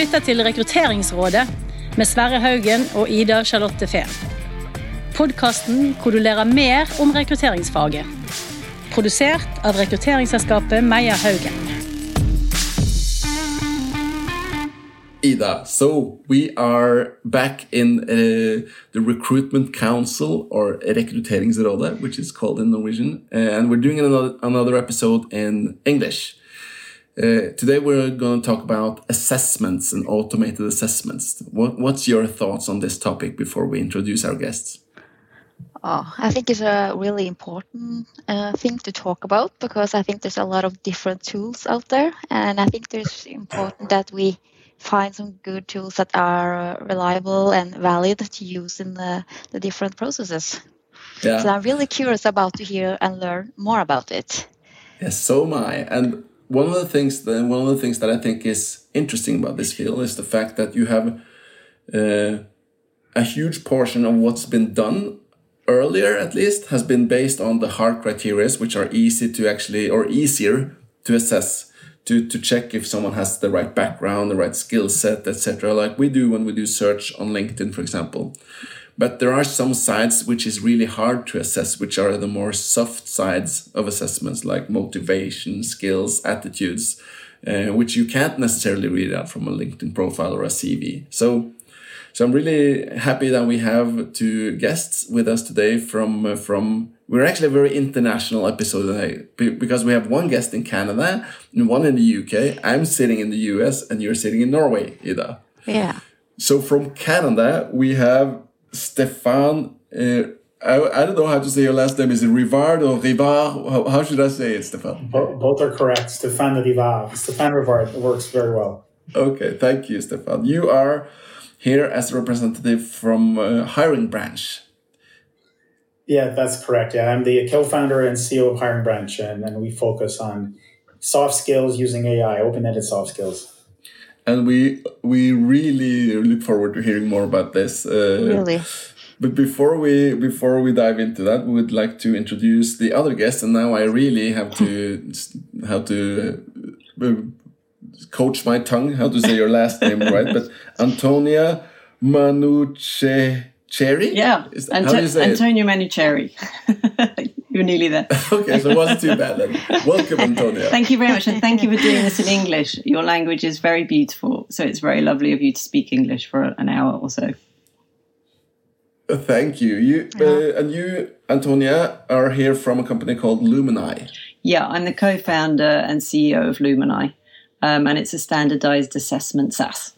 lytter til Rekrutteringsrådet med Sverre Haugen og Ida Charlotte Fehn. Podkasten hvor du lærer mer om rekrutteringsfaget. Produsert av rekrutteringsselskapet Meyer Haugen. Ida, so we are back in uh, the Recruitment Council or Rekrutteringsrådet, which is called in Norwegian, uh, and we're doing another, another episode in English. Uh, today we're going to talk about assessments and automated assessments. What, what's your thoughts on this topic before we introduce our guests? Oh, I think it's a really important uh, thing to talk about because I think there's a lot of different tools out there, and I think it's important that we find some good tools that are reliable and valid to use in the, the different processes. Yeah. So I'm really curious about to hear and learn more about it. Yes, so am I. And one of the things that one of the things that I think is interesting about this field is the fact that you have uh, a huge portion of what's been done earlier, at least, has been based on the hard criteria, which are easy to actually or easier to assess to to check if someone has the right background, the right skill set, etc. Like we do when we do search on LinkedIn, for example. But there are some sides which is really hard to assess, which are the more soft sides of assessments, like motivation, skills, attitudes, uh, which you can't necessarily read out from a LinkedIn profile or a CV. So, so I'm really happy that we have two guests with us today from uh, from. We're actually a very international episode today because we have one guest in Canada and one in the UK. I'm sitting in the US and you're sitting in Norway, Ida. Yeah. So from Canada, we have Stephane. Uh, I, I don't know how to say your last name. Is it Rivard or Rivard? How, how should I say it, Stephane? Bo both are correct. Stephane Rivard. Stephane Rivard works very well. Okay, thank you, Stephane. You are here as a representative from uh, hiring branch. Yeah, that's correct. Yeah, I'm the co-founder and CEO of Hiring Branch, and, and we focus on soft skills using AI, open-ended soft skills and we we really look forward to hearing more about this. Uh, really. But before we before we dive into that, we would like to introduce the other guest, and now I really have to how to uh, coach my tongue how to say your last name right. But Antonia Manuche. Cherry? Yeah, Anto- Antonio Manucherry. You're nearly there. okay, so it wasn't too bad then. Welcome, Antonia. thank you very much, and thank you for doing this in English. Your language is very beautiful, so it's very lovely of you to speak English for an hour or so. Thank you. You uh, and you, Antonia, are here from a company called Lumenai. Yeah, I'm the co-founder and CEO of Lumenai, um, and it's a standardized assessment SaaS.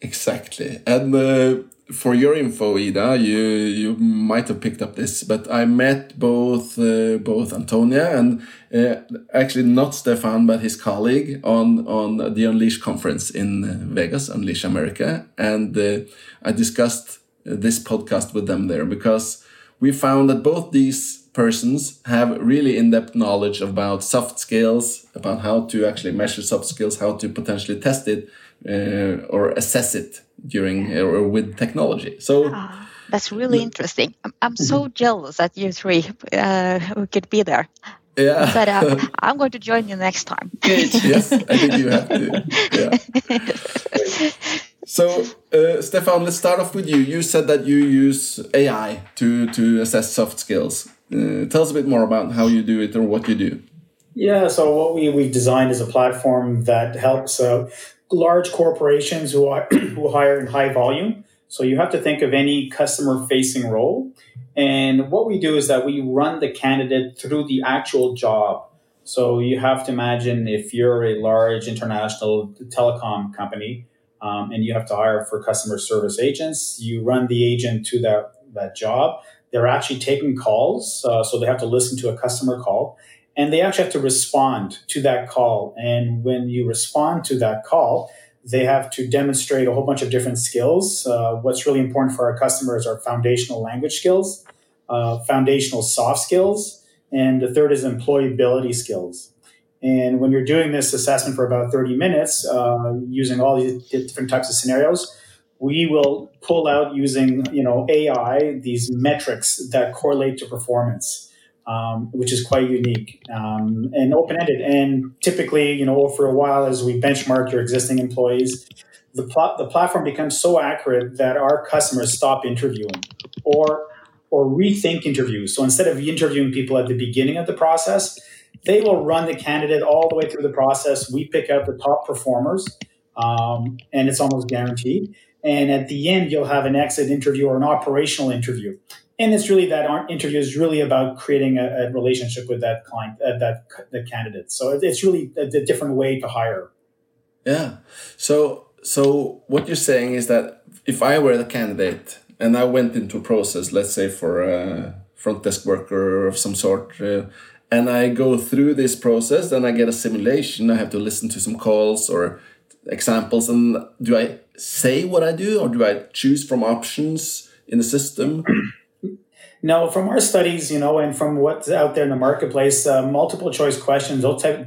Exactly, and uh, for your info, Ida, you you might have picked up this, but I met both uh, both Antonia and uh, actually not Stephane, but his colleague on on the Unleash conference in uh, Vegas, Unleash America, and uh, I discussed this podcast with them there because we found that both these persons have really in-depth knowledge about soft skills, about how to actually measure soft skills, how to potentially test it uh, or assess it during or with technology. So ah, that's really interesting. I'm, I'm so jealous that you three uh, could be there. Yeah, but uh, I'm going to join you next time. Good. yes, I think you have to. Yeah. So, uh, Stephane, let's start off with you. You said that you use AI to to assess soft skills. Uh, tell us a bit more about how you do it or what you do. Yeah, so what we we've designed is a platform that helps uh, large corporations who, are, who hire in high volume. So you have to think of any customer facing role. And what we do is that we run the candidate through the actual job. So you have to imagine if you're a large international telecom company um, and you have to hire for customer service agents, you run the agent to that, that job. They're actually taking calls, uh, so they have to listen to a customer call and they actually have to respond to that call. And when you respond to that call, they have to demonstrate a whole bunch of different skills. Uh, what's really important for our customers are foundational language skills, uh, foundational soft skills, and the third is employability skills. And when you're doing this assessment for about 30 minutes, uh, using all these different types of scenarios, we will pull out using you know AI these metrics that correlate to performance. um, which is quite unique um, and open ended. And typically, you know, for a while, as we benchmark your existing employees, the, pl- the platform becomes so accurate that our customers stop interviewing or or rethink interviews. So instead of interviewing people at the beginning of the process, they will run the candidate all the way through the process. We pick out the top performers, um, and it's almost guaranteed. And at the end, you'll have an exit interview or an operational interview. And it's really that interview is really about creating a, a relationship with that client, uh, that the candidate. So it's really a, a different way to hire. Yeah. So so what you're saying is that if I were the candidate and I went into a process, let's say for a front desk worker of some sort, uh, and I go through this process, then I get a simulation. I have to listen to some calls or examples, and do I say what I do, or do I choose from options in the system? No, from our studies, you know, and from what's out there in the marketplace, uh, multiple choice questions don't, te-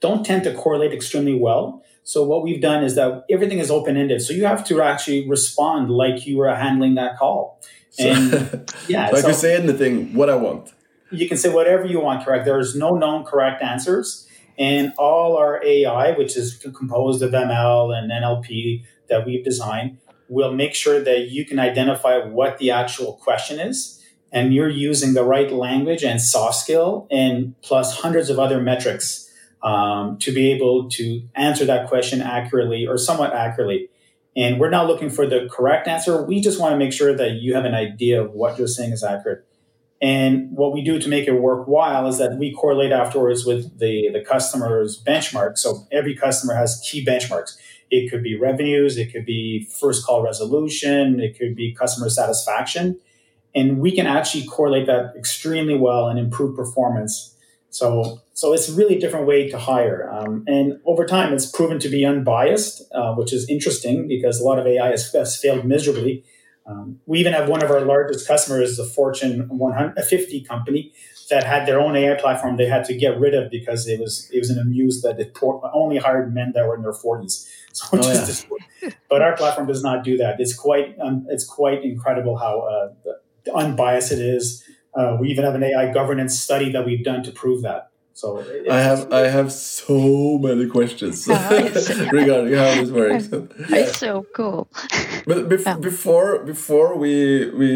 don't tend to correlate extremely well. So what we've done is that everything is open ended. So you have to actually respond like you were handling that call. And so, yeah, so I can say anything what I want. You can say whatever you want. Correct. There is no known correct answers, and all our AI, which is composed of ML and NLP that we've designed, will make sure that you can identify what the actual question is, and you're using the right language and soft skill, and plus hundreds of other metrics um, to be able to answer that question accurately or somewhat accurately. And we're not looking for the correct answer. We just want to make sure that you have an idea of what you're saying is accurate. And what we do to make it worthwhile is that we correlate afterwards with the, the customer's benchmark. So every customer has key benchmarks. It could be revenues, it could be first call resolution, it could be customer satisfaction. And we can actually correlate that extremely well and improve performance so, so it's a really different way to hire. Um, and over time, it's proven to be unbiased, uh, which is interesting because a lot of AI has, has failed miserably. Um, we even have one of our largest customers, the Fortune 150 company, that had their own AI platform they had to get rid of because it was it was the news that it only hired men that were in their 40s. So oh, yeah. but our platform does not do that. It's quite um, it's quite incredible how uh, unbiased it is uh, we even have an AI governance study that we've done to prove that. So I have I have so many questions regarding how this works. It's so cool. but bef yeah. before before we we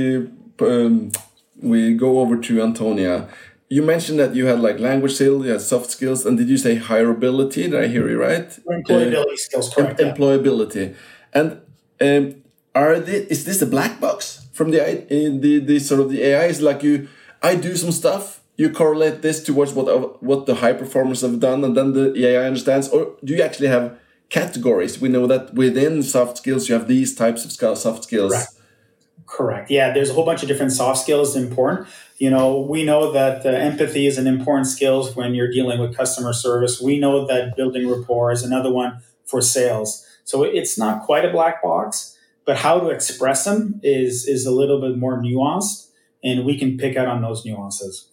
um, we go over to Antonia, you mentioned that you had like language skills, you had soft skills, and did you say hireability? Did I hear you right? Employability uh, skills, correct? Em employability, and um, are they, is this a black box? from the the the sort of the AI is like you I do some stuff you correlate this towards what what the high performers have done and then the AI understands or do you actually have categories we know that within soft skills you have these types of soft skills Correct. Correct. Yeah, there's a whole bunch of different soft skills important. You know, we know that uh, empathy is an important skill when you're dealing with customer service. We know that building rapport is another one for sales. So it's not quite a black box, but how to express them is is a little bit more nuanced and we can pick out on those nuances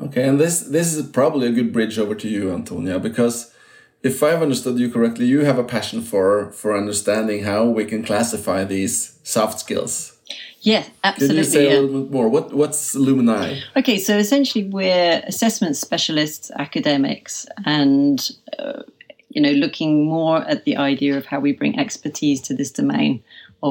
okay and this this is probably a good bridge over to you antonia because if i've understood you correctly you have a passion for for understanding how we can classify these soft skills yeah, absolutely. Can you say yeah. a little bit more? What what's Lumenai? Okay, so essentially we're assessment specialists, academics, and uh, you know, looking more at the idea of how we bring expertise to this domain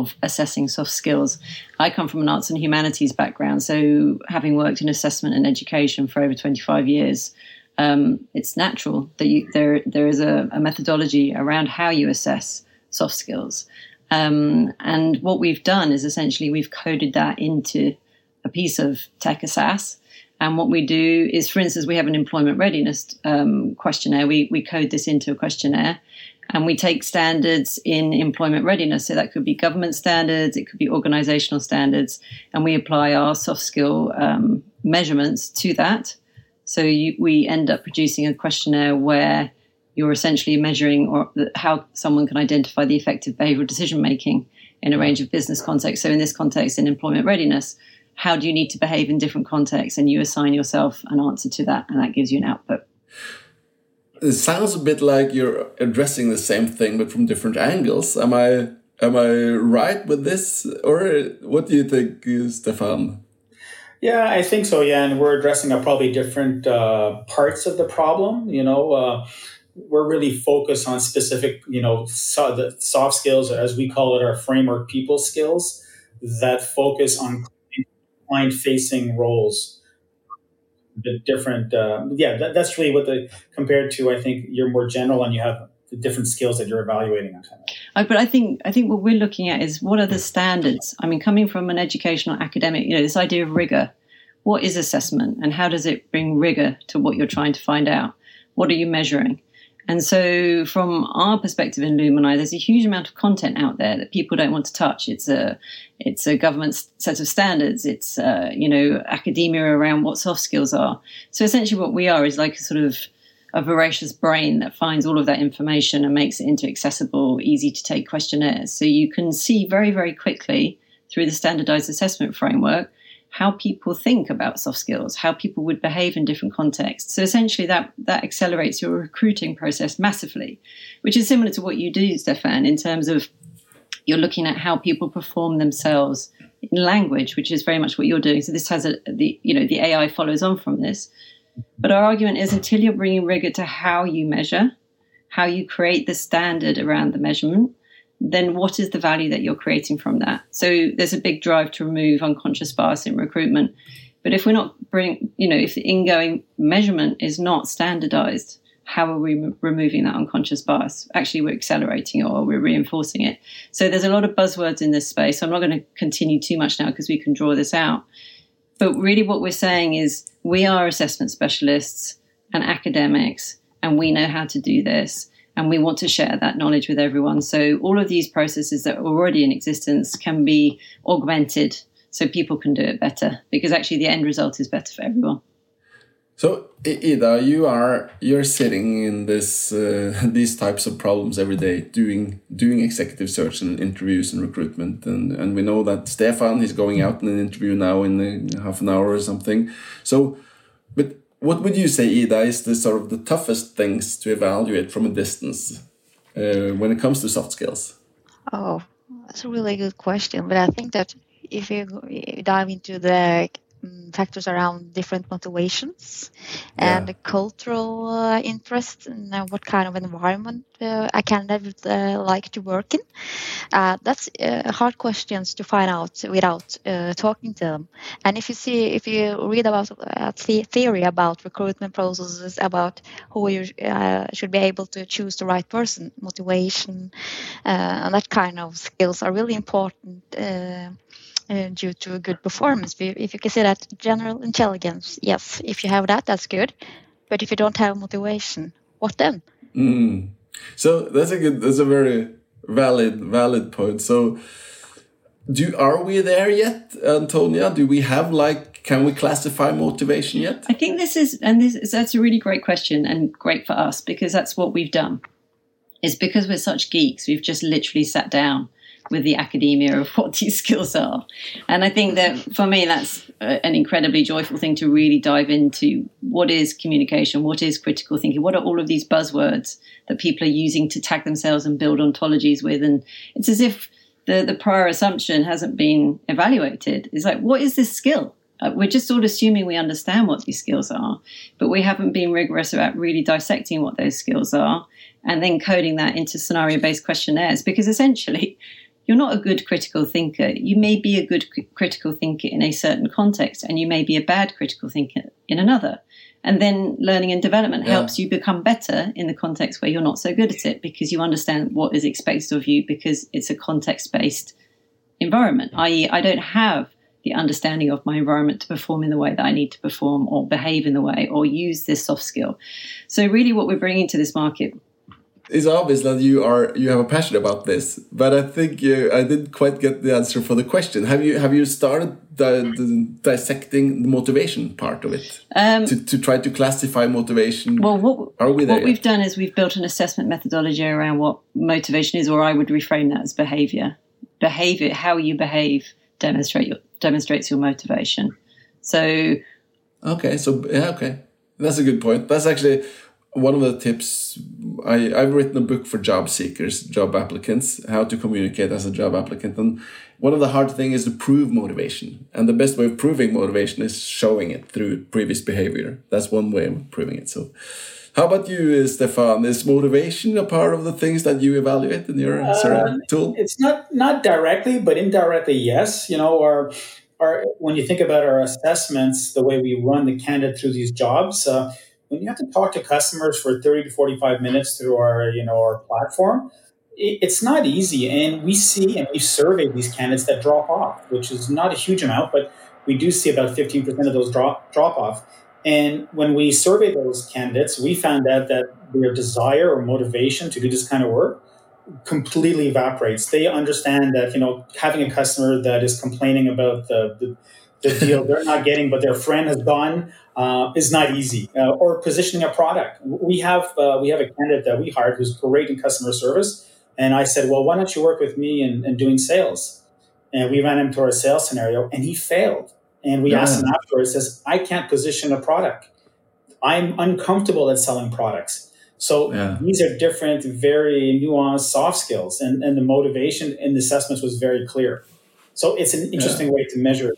of assessing soft skills. I come from an arts and humanities background, so having worked in assessment and education for over 25 years, um, it's natural that you, there there is a, a, methodology around how you assess soft skills. Um, and what we've done is essentially we've coded that into a piece of tech SaaS and what we do is, for instance, we have an employment readiness um, questionnaire. We, we code this into a questionnaire and we take standards in employment readiness. So that could be government standards, it could be organizational standards, and we apply our soft skill um, measurements to that. So you, we end up producing a questionnaire where you're essentially measuring or how someone can identify the effective behavioral decision making in a range of business contexts. So in this context, in employment readiness, how do you need to behave in different contexts and you assign yourself an answer to that and that gives you an output it sounds a bit like you're addressing the same thing but from different angles am i am i right with this or what do you think stefan Yeah, I think so. Yeah, and we're addressing a probably different uh, parts of the problem. You know, uh, we're really focused on specific, you know, so the soft skills, as we call it, our framework people skills that focus on client facing roles. The different, uh, yeah, that, that's really what the compared to. I think you're more general and you have the different skills that you're evaluating on. Uh, but I think I think what we're looking at is what are the standards? I mean, coming from an educational academic, you know, this idea of rigor. What is assessment, and how does it bring rigor to what you're trying to find out? What are you measuring? And so, from our perspective in Lumenai, there's a huge amount of content out there that people don't want to touch. It's a, it's a government set of standards. It's, uh, you know, academia around what soft skills are. So essentially, what we are is like a sort of a voracious brain that finds all of that information and makes it into accessible, easy to take questionnaires. So you can see very, very quickly through the standardized assessment framework how people think about soft skills, how people would behave in different contexts. So essentially that that accelerates your recruiting process massively, which is similar to what you do, Stephane, in terms of you're looking at how people perform themselves in language, which is very much what you're doing. So this has a the you know the AI follows on from this. But our argument is until you're bringing rigor to how you measure, how you create the standard around the measurement, then what is the value that you're creating from that? So there's a big drive to remove unconscious bias in recruitment. But if we're not bring, you know, if the ingoing measurement is not standardized, how are we removing that unconscious bias? Actually, we're accelerating it or we're reinforcing it. So there's a lot of buzzwords in this space. I'm not going to continue too much now because we can draw this out. But really, what we're saying is we are assessment specialists and academics, and we know how to do this. And we want to share that knowledge with everyone. So, all of these processes that are already in existence can be augmented so people can do it better because actually the end result is better for everyone. So Ida, you are you're sitting in this uh, these types of problems every day, doing doing executive search and interviews and recruitment, and and we know that Stephane is going out in an interview now in half an hour or something. So, but what would you say, Ida, is the sort of the toughest things to evaluate from a distance uh, when it comes to soft skills? Oh, that's a really good question. But I think that if you dive into the factors around different motivations yeah. and cultural uh, interests and uh, what kind of environment uh, a candidate would uh, like to work in. Uh, that's uh, hard questions to find out without talking to them. And if you see, if you read about the theory about recruitment processes, about who you should be able to choose the right person, motivation, and that kind of skills are really important uh, due to a good performance. If you can say that general intelligence, yes, if you have that, that's good. But if you don't have motivation, what then? Mm. So that's a good, that's a very valid, valid point. So, do are we there yet, Antonia? Do we have like, can we classify motivation yet? I think this is, and this is, that's a really great question and great for us because that's what we've done. Is because we're such geeks, we've just literally sat down with the academia of what these skills are. And I think that for me, that's an incredibly joyful thing to really dive into what is communication, what is critical thinking, what are all of these buzzwords that people are using to tag themselves and build ontologies with. And it's as if the, the prior assumption hasn't been evaluated. It's like, what is this skill? Uh, we're just sort of assuming we understand what these skills are, but we haven't been rigorous about really dissecting what those skills are and then coding that into scenario based questionnaires because essentially you're not a good critical thinker. You may be a good critical thinker in a certain context, and you may be a bad critical thinker in another. And then learning and development yeah. helps you become better in the context where you're not so good at it because you understand what is expected of you because it's a context based environment, i.e., I don't have the understanding of my environment to perform in the way that I need to perform or behave in the way or use this soft skill. So, really, what we're bringing to this market it's obvious that you are you have a passion about this, but I think you, I didn't quite get the answer for the question. Have you have you started the, the dissecting the motivation part of it um, to to try to classify motivation? Well, what are we there? What yet? we've done is we've built an assessment methodology around what motivation is, or I would reframe that as behavior. Behavior, how you behave, demonstrate your, demonstrates your motivation. So, okay, so yeah, okay, that's a good point. That's actually one of the tips I, I've written a book for job seekers, job applicants, how to communicate as a job applicant. And one of the hard things is to prove motivation. And the best way of proving motivation is showing it through previous behavior. That's one way of proving it. So, how about you, Stefan? Is motivation a part of the things that you evaluate in your uh, tool? It's not not directly, but indirectly, yes. You know, our our when you think about our assessments, the way we run the candidate through these jobs. Uh, when you have to talk to customers for 30 to 45 minutes through our you know our platform it's not easy. And we see and we survey these candidates that drop off which is not a huge amount but we do see about 15% of those drop drop off. And when we survey those candidates we found out that their desire or motivation to do this kind of work completely evaporates. They understand that you know having a customer that is complaining about the, the the deal they're not getting, but their friend has done, uh, is not easy. Uh, or positioning a product. We have uh, we have a candidate that we hired who's great in customer service, and I said, well, why don't you work with me in, in doing sales? And we ran him to our sales scenario, and he failed. And we yeah. asked him afterwards, says, I can't position a product. I'm uncomfortable at selling products. So yeah. these are different, very nuanced soft skills, and, and the motivation in the assessments was very clear. So it's an interesting yeah. way to measure.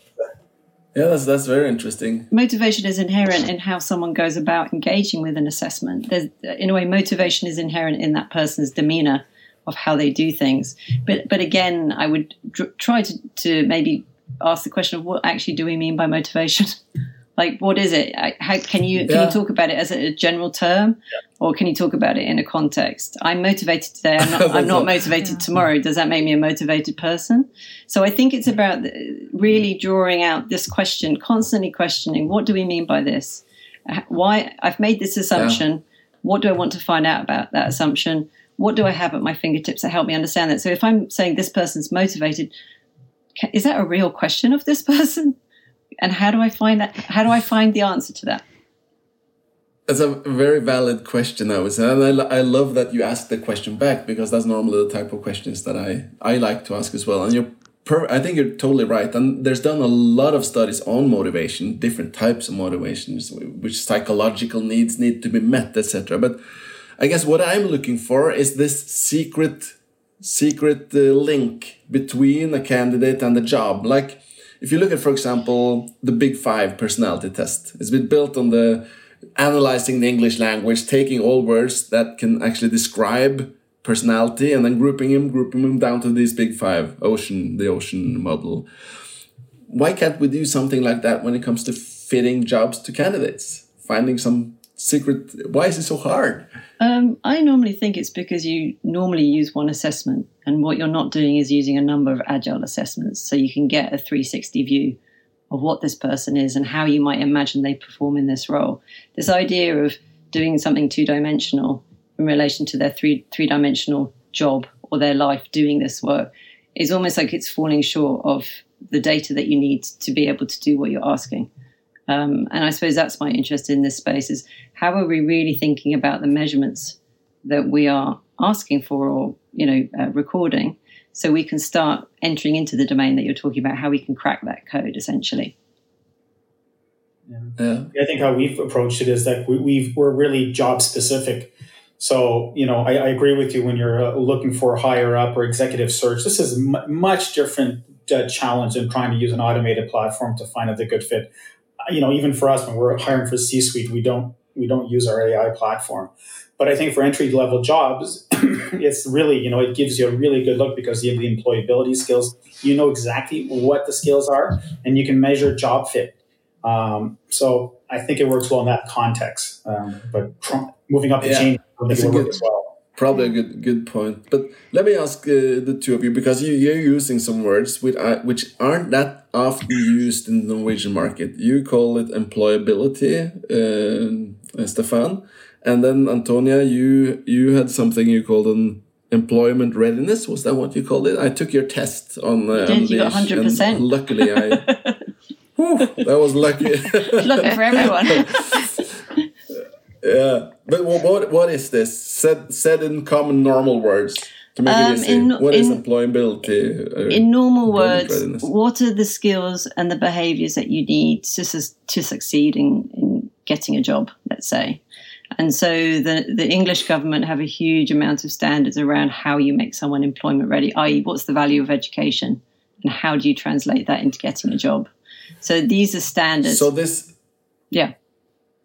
Yeah, that's that's very interesting. Motivation is inherent in how someone goes about engaging with an assessment. There's, in a way, motivation is inherent in that person's demeanor of how they do things. But but again, I would dr- try to, to maybe ask the question of what actually do we mean by motivation? like what is it how can you can yeah. you talk about it as a general term yeah. Or can you talk about it in a context? I'm motivated today. I'm not, I'm not motivated yeah. tomorrow. Does that make me a motivated person? So i think it's about really drawing out this question constantly questioning what do we mean by this? Uh, why i've made this assumption. What do i want to find out about that assumption? What do i have at my fingertips that help me understand that? So if i'm saying this person's motivated is that a real question of this person? And how do I find that? How do I find the answer to that? That's a very valid question, I would say, and I, I love that you ask the question back because that's normally the type of questions that I I like to ask as well. And you're I think you're totally right. And there's done a lot of studies on motivation, different types of motivations, which psychological needs need to be met, etc. But I guess what I'm looking for is this secret secret uh, link between a candidate and the job, like if you look at, for example, the Big Five personality test, it's been built on the analyzing the English language, taking all words that can actually describe personality and then grouping them, grouping them down to these big five, ocean, the ocean model. Why can't we do something like that when it comes to fitting jobs to candidates? Finding some secret, why is it so hard? Um, I normally think it's because you normally use one assessment, and what you're not doing is using a number of agile assessments. So you can get a 360 view of what this person is and how you might imagine they perform in this role. This idea of doing something two dimensional in relation to their three three dimensional job or their life doing this work is almost like it's falling short of the data that you need to be able to do what you're asking. Um, and I suppose that's my interest in this space is how are we really thinking about the measurements that we are asking for or, you know, uh, recording so we can start entering into the domain that you're talking about, how we can crack that code essentially. Yeah. yeah. I think how we've approached it is that we, we've, we're really job specific. So, you know, I, I, agree with you when you're uh, looking for higher up or executive search. This is m- much different uh, challenge than trying to use an automated platform to find out the good fit you know, even for us when we're hiring for C-suite, we don't we don't use our AI platform. But I think for entry level jobs, it's really you know it gives you a really good look because you have the employability skills. You know exactly what the skills are, and you can measure job fit. Um, so I think it works well in that context. Um, but moving up the yeah, chain, I think it works as well probably a good good point. But let me ask uh, the two of you because you you're using some words which uh, which aren't that often used in the Norwegian market. You call it employability, uh, Stephane, and then Antonia, you you had something you called an employment readiness. Was that what you called it? I took your test on. Uh, Did you got hundred percent? Luckily, I. whew, that was lucky. lucky for everyone. Yeah, but what what is this? Said said in common normal words to make um. In, what in, is employability? Uh, in normal words, readiness? what are the skills and the behaviours that you need to to succeed in, in getting a job? Let's say. And so the, the English government have a huge amount of standards around how you make someone employment ready, i.e., what's the value of education and how do you translate that into getting a job? So these are standards. So this, yeah.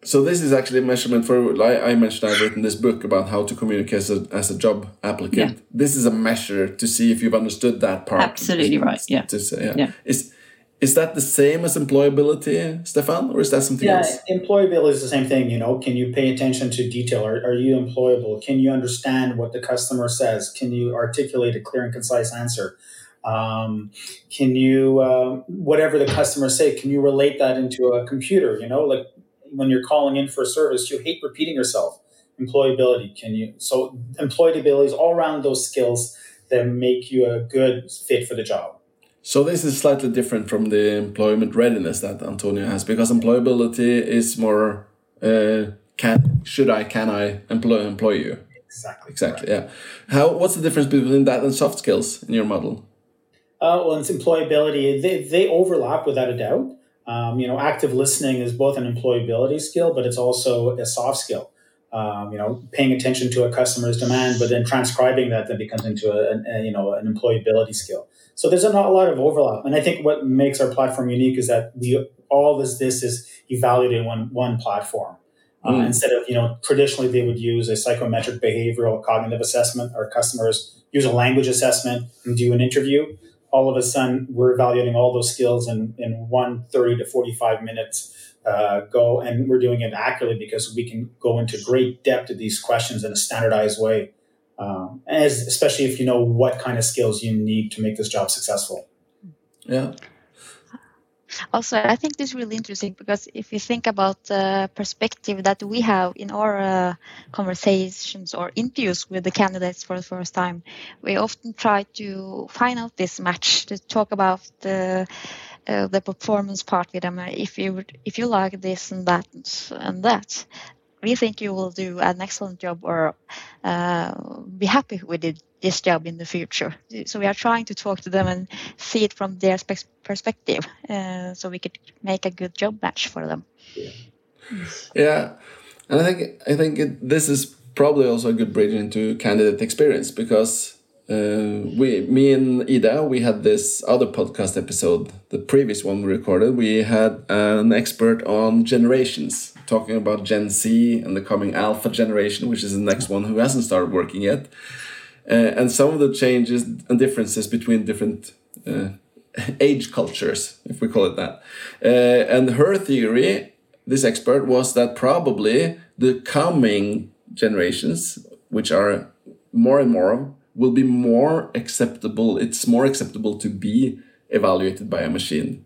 So this is actually a measurement for. I, I mentioned I've written this book about how to communicate as a, as a job applicant. Yeah. This is a measure to see if you've understood that part. Absolutely right. Yeah. To say, yeah. Yeah. Is is that the same as employability, Stephane, or is that something Yeah, else? employability is the same thing. You know, can you pay attention to detail? Are, are you employable? Can you understand what the customer says? Can you articulate a clear and concise answer? Um, can you, uh, whatever the customer say, can you relate that into a computer? You know, like when you're calling in for a service, you hate repeating yourself. Employability, can you? So employability is all around those skills that make you a good fit for the job. So this is slightly different from the employment readiness that Antonio has, because employability is more uh, can should I can I employ employ you Exactly. exactly yeah. How what's the difference between that and soft skills in your model? Uh, well, it's employability. They, they overlap without a doubt. Um, you know, active listening is both an employability skill, but it's also a soft skill. Um, you know, paying attention to a customer's demand, but then transcribing that then becomes into a, a you know an employability skill. So there's a, not a lot of overlap, and I think what makes our platform unique is that we all this this is evaluated in one one platform. Uh, Mm. instead of you know traditionally they would use a psychometric behavioral cognitive assessment our customers use a language assessment and do an interview all of a sudden we're evaluating all those skills in, in one 30 to 45 minutes uh, go and we're doing it accurately because we can go into great depth of these questions in a standardized way um, as, especially if you know what kind of skills you need to make this job successful Yeah. Also, I think this is really interesting because if you think about the perspective that we have in our uh, conversations or interviews with the candidates for the first time, we often try to find out this match to talk about the uh, the performance part with them. If you if you like this and that and that, we think you will do an excellent job or uh, be happy with it, this job in the future. So we are trying to talk to them and see it from their spec- perspective, uh, so we could make a good job match for them. Yeah, and I think I think it, this is probably also a good bridge into candidate experience because uh, we, me and Ida, we had this other podcast episode, the previous one we recorded. We had an expert on generations talking about Gen Z and the coming Alpha generation, which is the next one who hasn't started working yet, uh, and some of the changes and differences between different. Uh, age cultures, if we call it that. Uh, and her theory, this expert, was that probably the coming generations, which are more and more will be more acceptable. It's more acceptable to be evaluated by a machine.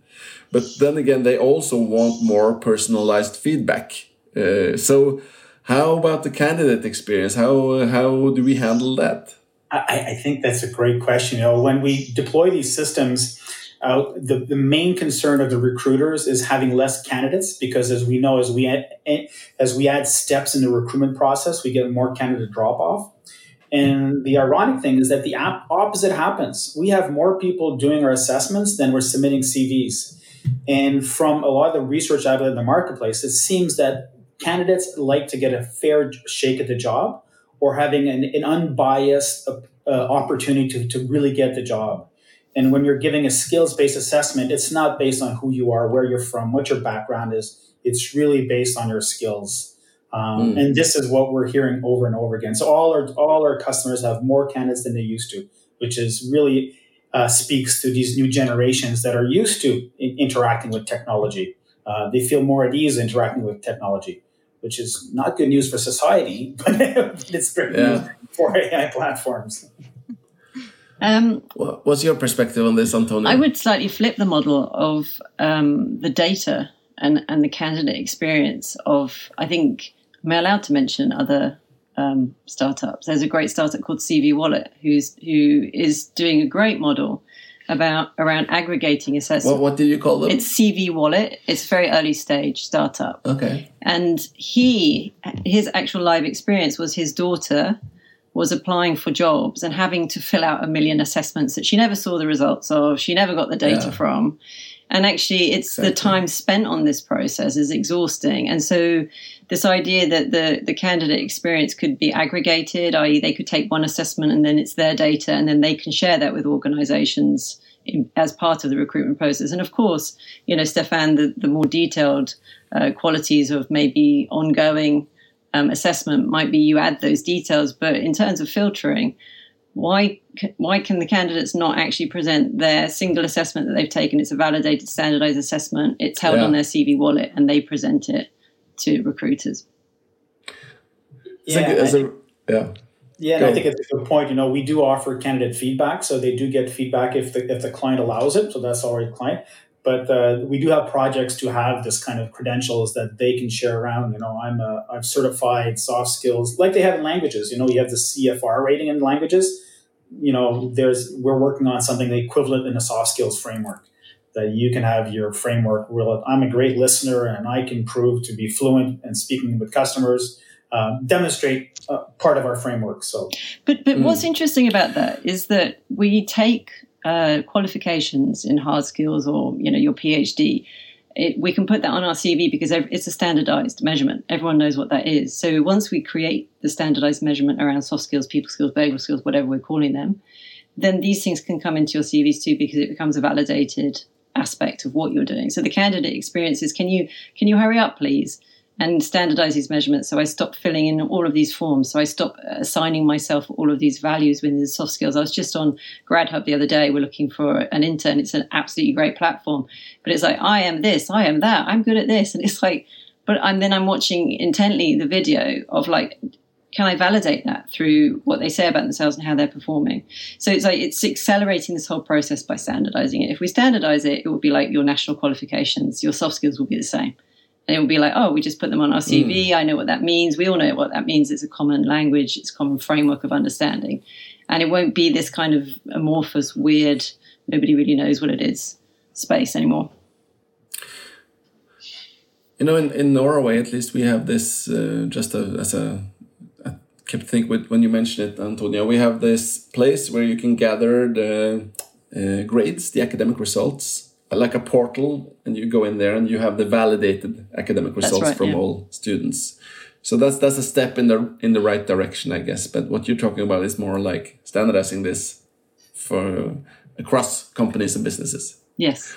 But then again, they also want more personalized feedback. Uh, so, how about the candidate experience? How how do we handle that? I, I think that's a great question. You know, when we deploy these systems, uh, the, the main concern of the recruiters is having less candidates because, as we know, as we add, as we add steps in the recruitment process, we get more candidate drop off. And the ironic thing is that the op- opposite happens. We have more people doing our assessments than we're submitting CVs. And from a lot of the research I've done in the marketplace, it seems that candidates like to get a fair shake at the job or having an, an unbiased uh, opportunity to, to really get the job. And when you're giving a skills based assessment, it's not based on who you are, where you're from, what your background is. It's really based on your skills. Um, Mm. And this is what we're hearing over and over again. So all our all our customers have more candidates than they used to, which is really uh, speaks to these new generations that are used to in- interacting with technology. Uh, they feel more at ease interacting with technology, which is not good news for society, but it's great Yeah. news for AI platforms. Um, What's your perspective on this, Antonio? I would slightly flip the model of um, the data and, and the candidate experience of, I think, am I allowed to mention other um, startups? There's a great startup called CV Wallet who's who is doing a great model about around aggregating assessment. What, what did you call them? It's CV Wallet. It's a very early stage startup. okay. And he, his actual live experience was his daughter was applying for jobs and having to fill out a million assessments that she never saw the results of, she never got the data Yeah. from. And actually, it's exactly. the time spent on this process is exhausting. And so, this idea that the, the candidate experience could be aggregated, i.e., they could take one assessment and then it's their data, and then they can share that with organizations in, as part of the recruitment process. And of course, you know, Stephane, the, the more detailed uh, qualities of maybe ongoing um, assessment might be you add those details. But in terms of filtering, why why can the candidates not actually present their single assessment that they've taken? It's a validated, standardized assessment. It's held yeah. on their CV wallet, and they present it to recruiters. Yeah, a, yeah. Yeah, and I think it's a good point. You know, we do offer candidate feedback, so they do get feedback if the if the client allows it. So that's already client. But uh, we do have projects to have this kind of credentials that they can share around. You know, I'm a, I'm certified soft skills like they have in languages. You know, you have the CFR rating in languages you know, there's we're working on something the equivalent in a soft skills framework that you can have your framework. Real, I'm a great listener and I can prove to be fluent in speaking with customers. Uh, demonstrate uh, part of our framework. So, but but mm. what's interesting about that is that we take uh, qualifications in hard skills or you know your PhD it, we can put that on our CV because it's a standardized measurement. Everyone knows what that is. So once we create the standardized measurement around soft skills, people skills, behavioral skills, whatever we're calling them, then these things can come into your CVs too because it becomes a validated aspect of what you're doing. So the candidate experiences, can you can you hurry up, please? and standardize these measurements. So I stopped filling in all of these forms. So I stopped uh, assigning myself all of these values within the soft skills. I was just on GradHub the other day. We're looking for an intern. It's an absolutely great platform, but it's like I am this, I am that, I'm good at this, and it's like, but I'm then I'm watching intently the video of like. Can I validate that through what they say about themselves and how they're performing? So it's like it's accelerating this whole process by standardizing it. If we standardize it, it will be like your national qualifications. Your soft skills will be the same and it will be like, oh, we just put them on our CV. Mm. I know what that means. We all know what that means. It's a common language. It's a common framework of understanding, and it won't be this kind of amorphous, weird. Nobody really knows what it is space anymore. You know, in, in Norway, at least, we have this uh, just a, as a. I kept thinking with when you mentioned it, Antonio. We have this place where you can gather the uh, grades, the academic results like a portal and you go in there and you have the validated academic results right, from yeah. all students so that's that's a step in the in the right direction i guess but what you're talking about is more like standardizing this for across companies and businesses yes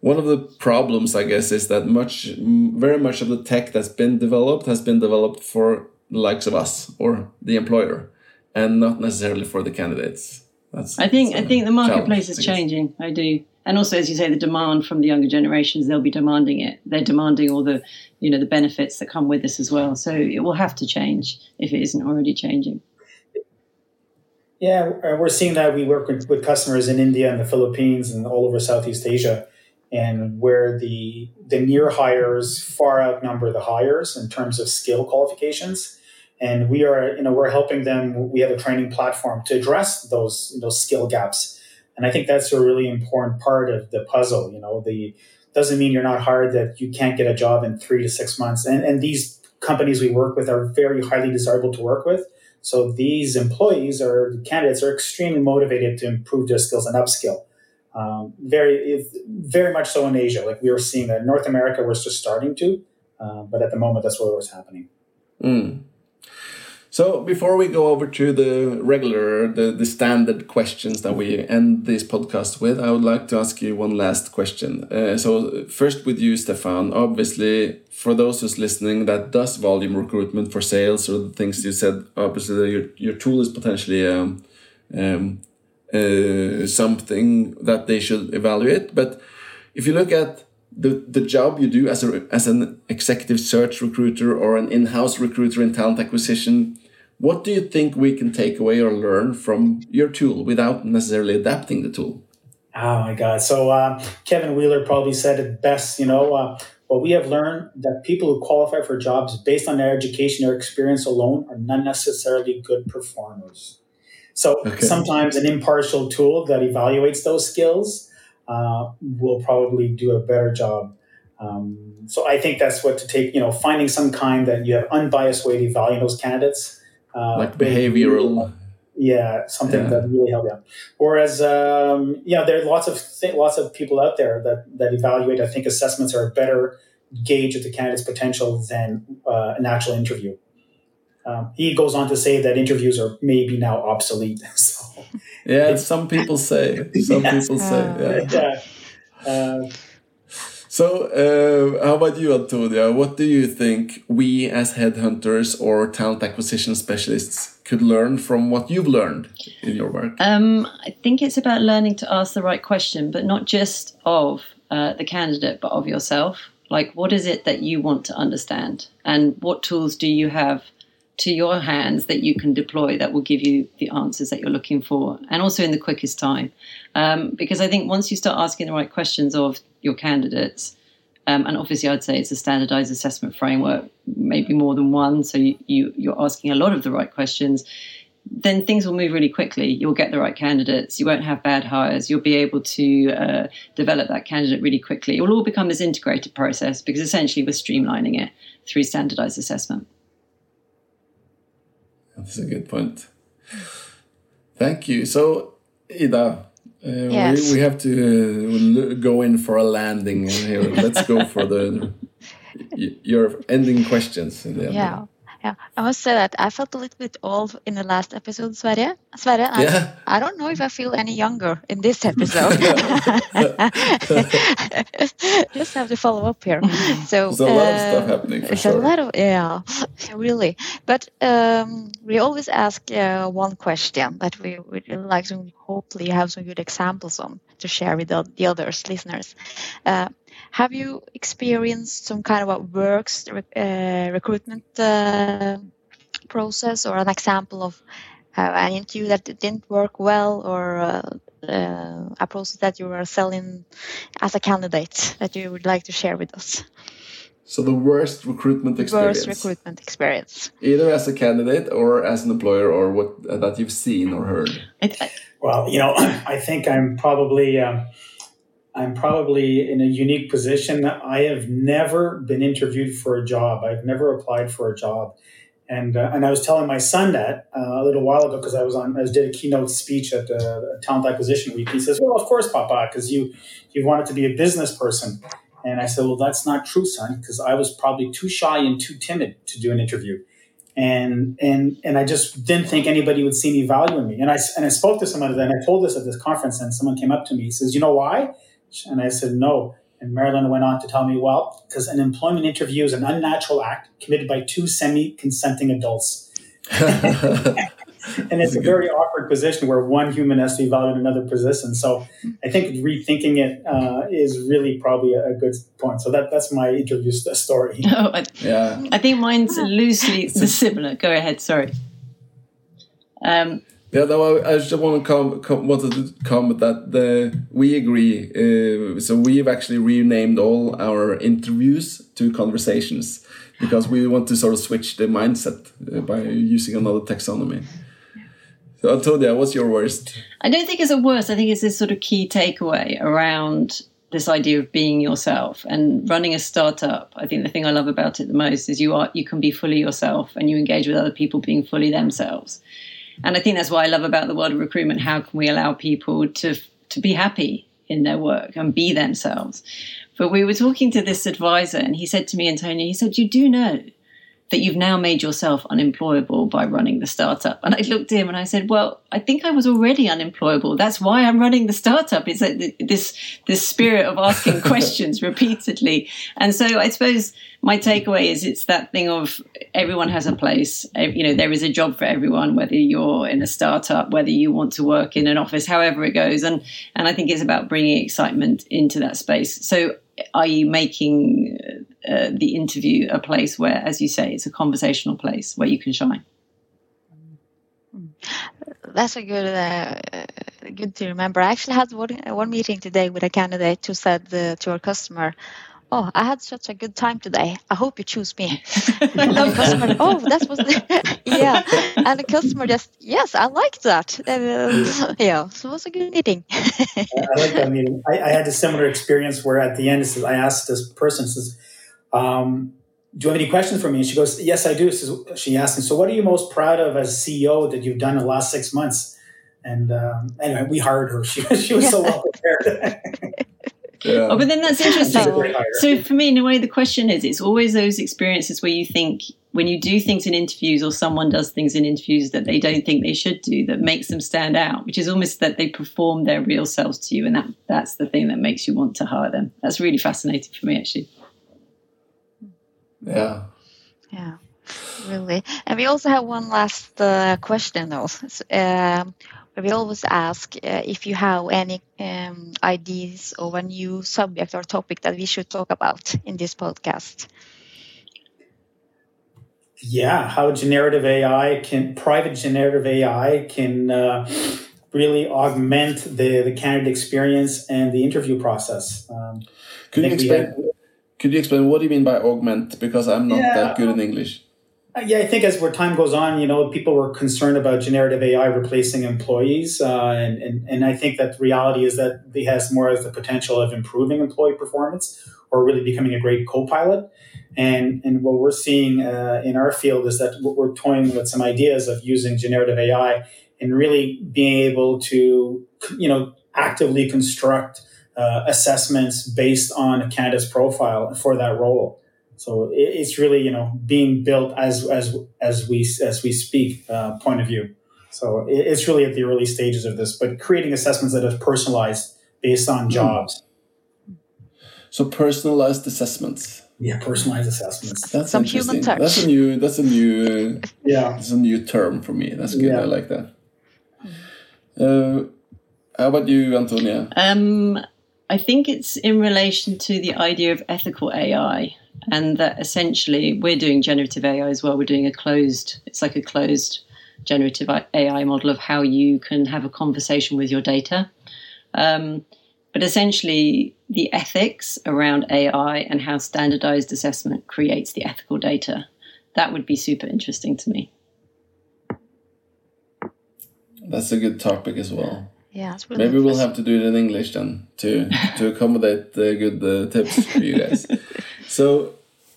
one of the problems i guess is that much very much of the tech that's been developed has been developed for the likes of us or the employer and not necessarily for the candidates. That's i think i think the marketplace is changing. I do. And also as you say the demand from the younger generations they'll be demanding it. They're demanding all the you know the benefits that come with this as well. So it will have to change if it isn't already changing. Yeah uh, we're seeing that we work with, with customers in india and the philippines and all over southeast asia and where the the near hires far outnumber the hires in terms of skill qualifications and we are you know we're helping them we have a training platform to address those those skill gaps and I think that's a really important part of the puzzle. You know, the doesn't mean you're not hired that you can't get a job in three to six months. And, and these companies we work with are very highly desirable to work with. So these employees or candidates are extremely motivated to improve their skills and upskill. Um, very, very much so in Asia. Like we were seeing that in North America, we're just starting to, uh, but at the moment, that's where it was happening. Mm. So before we go over to the regular, the, the standard questions that we end this podcast with, I would like to ask you one last question. Uh, so first with you, Stephane, obviously for those who's listening that does volume recruitment for sales or the things you said, obviously your, your tool is potentially um, um, uh, something that they should evaluate. But if you look at the, the job you do as, a, as an executive search recruiter or an in-house recruiter in talent acquisition, what do you think we can take away or learn from your tool without necessarily adapting the tool? Oh my God. So uh, Kevin Wheeler probably said it best, you know, uh, what we have learned that people who qualify for jobs based on their education or experience alone are not necessarily good performers. So okay. sometimes an impartial tool that evaluates those skills uh, will probably do a better job. Um, so I think that's what to take, you know, finding some kind that you have unbiased way to evaluate those candidates uh, like behavioral yeah, something Yeah. that really helped you. Whereas, um, you know, there are lots of th- lots of people out there that that evaluate. I think assessments are a better gauge of the candidate's potential than uh, an actual interview. Um, he goes on to say that interviews are maybe now obsolete. So, Yeah, some people say. Some people say. Yeah. yeah. Uh, So, uh, how about you, Antonia? What do you think we as headhunters or talent acquisition specialists could learn from what you've learned in your work? Um, I think it's about learning to ask the right question, but not just of uh, the candidate, but of yourself. Like, what is it that you want to understand? And what tools do you have to your hands that you can deploy that will give you the answers that you're looking for? And also in the quickest time. Um, because I think once you start asking the right questions of your candidates, um, and obviously I'd say it's a standardized assessment framework, maybe more than one. So you, you, you're asking a lot of the right questions then things will move really quickly. You'll get the right candidates. You won't have bad hires. You'll be able to uh, develop that candidate really quickly. It will all become this integrated process because essentially we're streamlining it through standardized assessment. That's a good point. Thank you. So, Ida, uh, Yes. we, we have to uh, go in for a landing here. Let's go for the your ending questions. In the end. Yeah. Yeah, I must say that I felt a little bit old in the last episode, Sverre. Sverre, and Yeah. I don't know if I feel any younger in this episode. Just have to follow up here. So There's a lot of uh, stuff happening for There's sure. a lot of yeah, really. But um, we always ask uh, one question that we would like to hopefully have some good examples on to share with the, the others listeners. Uh, have you experienced some kind of a works uh, recruitment uh, process or an example of uh, an interview that didn't work well or uh, uh, a process that you were selling as a candidate that you would like to share with us? So the worst recruitment experience, Worst recruitment experience. either as a candidate or as an employer, or what uh, that you've seen or heard. I, I, Well, you know, I think I'm probably um, I'm probably in a unique position. I have never been interviewed for a job. I've never applied for a job, and uh, and I was telling my son that uh, a little while ago because I was on I did a keynote speech at the Talent Acquisition Week. He says, "Well, of course, Papa, because you you wanted to be a business person." And I said, "Well, that's not true, son, because I was probably too shy and too timid to do an interview." and and and I just didn't think anybody would see any value in me. And I and I spoke to someone and I told this at this conference, and someone came up to me. He says, "You know why?" And I said, "No." And Marilyn went on to tell me, "Well, because an employment interview is an unnatural act committed by two semi-consenting adults." and it's a very awkward position where one human has to evaluate another position. So I think rethinking it uh, is really probably a good point. So that that's my interview st- story. oh, I, yeah. I think mine's loosely similar. Go ahead, sorry. Um, Yeah, no, I, I just want to com, com, wanted to comment that the we agree. Uh, so we've actually renamed all our interviews to conversations because we want to sort of switch the mindset uh, by using another taxonomy. So Antonia, what's your worst? I don't think it's a worst. I think it's this sort of key takeaway around this idea of being yourself and running a startup. I think the thing I love about it the most is you are you can be fully yourself and you engage with other people being fully themselves. And I think that's what I love about the world of recruitment. How can we allow people to to be happy in their work and be themselves? But we were talking to this advisor, and he said to me, Antonia, he said, "You do know that you've now made yourself unemployable by running the startup." And I looked at him and I said, "Well, I think I was already unemployable. That's why I'm running the startup. Is that this this spirit of asking questions repeatedly?" And so I suppose my takeaway is it's that thing of everyone has a place. You know, there is a job for everyone, whether you're in a startup, whether you want to work in an office, however it goes. And and I think it's about bringing excitement into that space. So, are you making uh, the interview a place where, as you say, it's a conversational place where you can shine? That's a good, uh, good to remember. I actually had one, one meeting today with a candidate who said uh, to our customer, "Oh, I had such a good time today. I hope you choose me." and the customer, "Oh, that was the, yeah," and the customer just, "Yes, I like that." Uh, yeah, so it was a good meeting. I like that meeting. I, I had a similar experience where at the end, says- I asked this person, says, um, do you have any questions for me? And she goes, yes, I do. So she asked me, so what are you most proud of as CEO that you've done in the last six months? And um, anyway, we hired her. She, she was so well prepared. Yeah. Oh, but then that's interesting. She's a great hire. So for me, in a way, the question is, it's always those experiences where you think when you do things in interviews or someone does things in interviews that they don't think they should do that makes them stand out, which is almost that they perform their real selves to you. And that that's the thing that makes you want to hire them. That's really fascinating for me, actually. yeah. Yeah, really. And we also have one last uh, question, though. S- Um, we always ask uh, if you have any um, ideas of a new subject or topic that we should talk about in this podcast. yeah, how generative AI can, private generative AI can uh, really augment the, the candidate experience and the interview process. Um, Could you explain? had- Could you explain what do you mean by augment? Because I'm not Yeah. that good in English. Uh, Yeah, I think as where time goes on, you know, people were concerned about generative AI replacing employees, uh, and, and and I think that the reality is that it has more as the potential of improving employee performance or really becoming a great co-pilot. And and what we're seeing uh, in our field is that we're we're toying with some ideas of using generative AI and really being able to, you know, actively construct uh, assessments based on a candidate's profile for that role. So it's really you know being built as as as we as we speak uh, point of view. So it's really at the early stages of this, but creating assessments that are personalized based on jobs. So personalized assessments. Yeah, personalized assessments. That's Some human interesting. touch. That's a new. That's a new. Yeah, That's a new term for me. That's good. Yeah. I like that. Uh, how about you, Antonia? Um, I think it's in relation to the idea of ethical AI, and that essentially we're doing generative AI as well. We're doing a closed, it's like a closed generative AI model of how you can have a conversation with your data. Um, but essentially, the ethics around AI and how standardized assessment creates the ethical data. That would be super interesting to me. That's a good topic as well. Yeah, it's really Maybe we'll have to do it in English then to to accommodate the good uh, tips for you guys. so,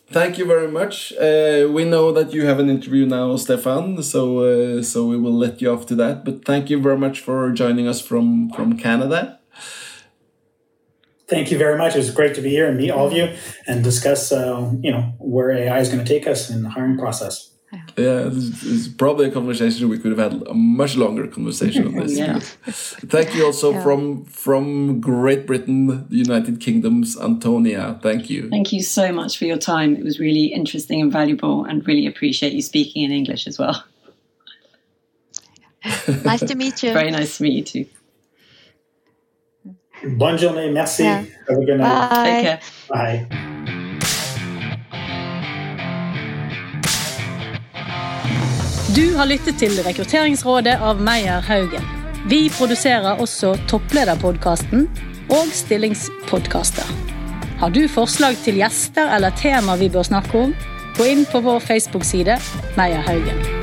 thank you very much. Uh, we know that you have an interview now, Stephane. So uh, so we will let you off to that. But thank you very much for joining us from from Canada. thank you very much. It was great to be here and meet all of you and discuss uh, you know where AI is going to take us in the hiring process. Yeah, it's, it's probably a conversation we could have had a much longer conversation on this. Yeah. Thank you also Yeah. from from Great Britain, the United Kingdom's Antonia. Thank you. Thank you so much for your time. It was really interesting and valuable, and really appreciate you speaking in English as well. Nice to meet you. Very nice to meet you too. Bonne journée, merci. Yeah. Have a good night. Bye. Take care. Bye. Du har lyttet til Rekrutteringsrådet av Meyer Haugen. Vi produserer også Topplederpodkasten og Stillingspodkaster. Har du forslag til gjester eller tema vi bør snakke om, gå inn på vår Facebook-side Meyer Haugen.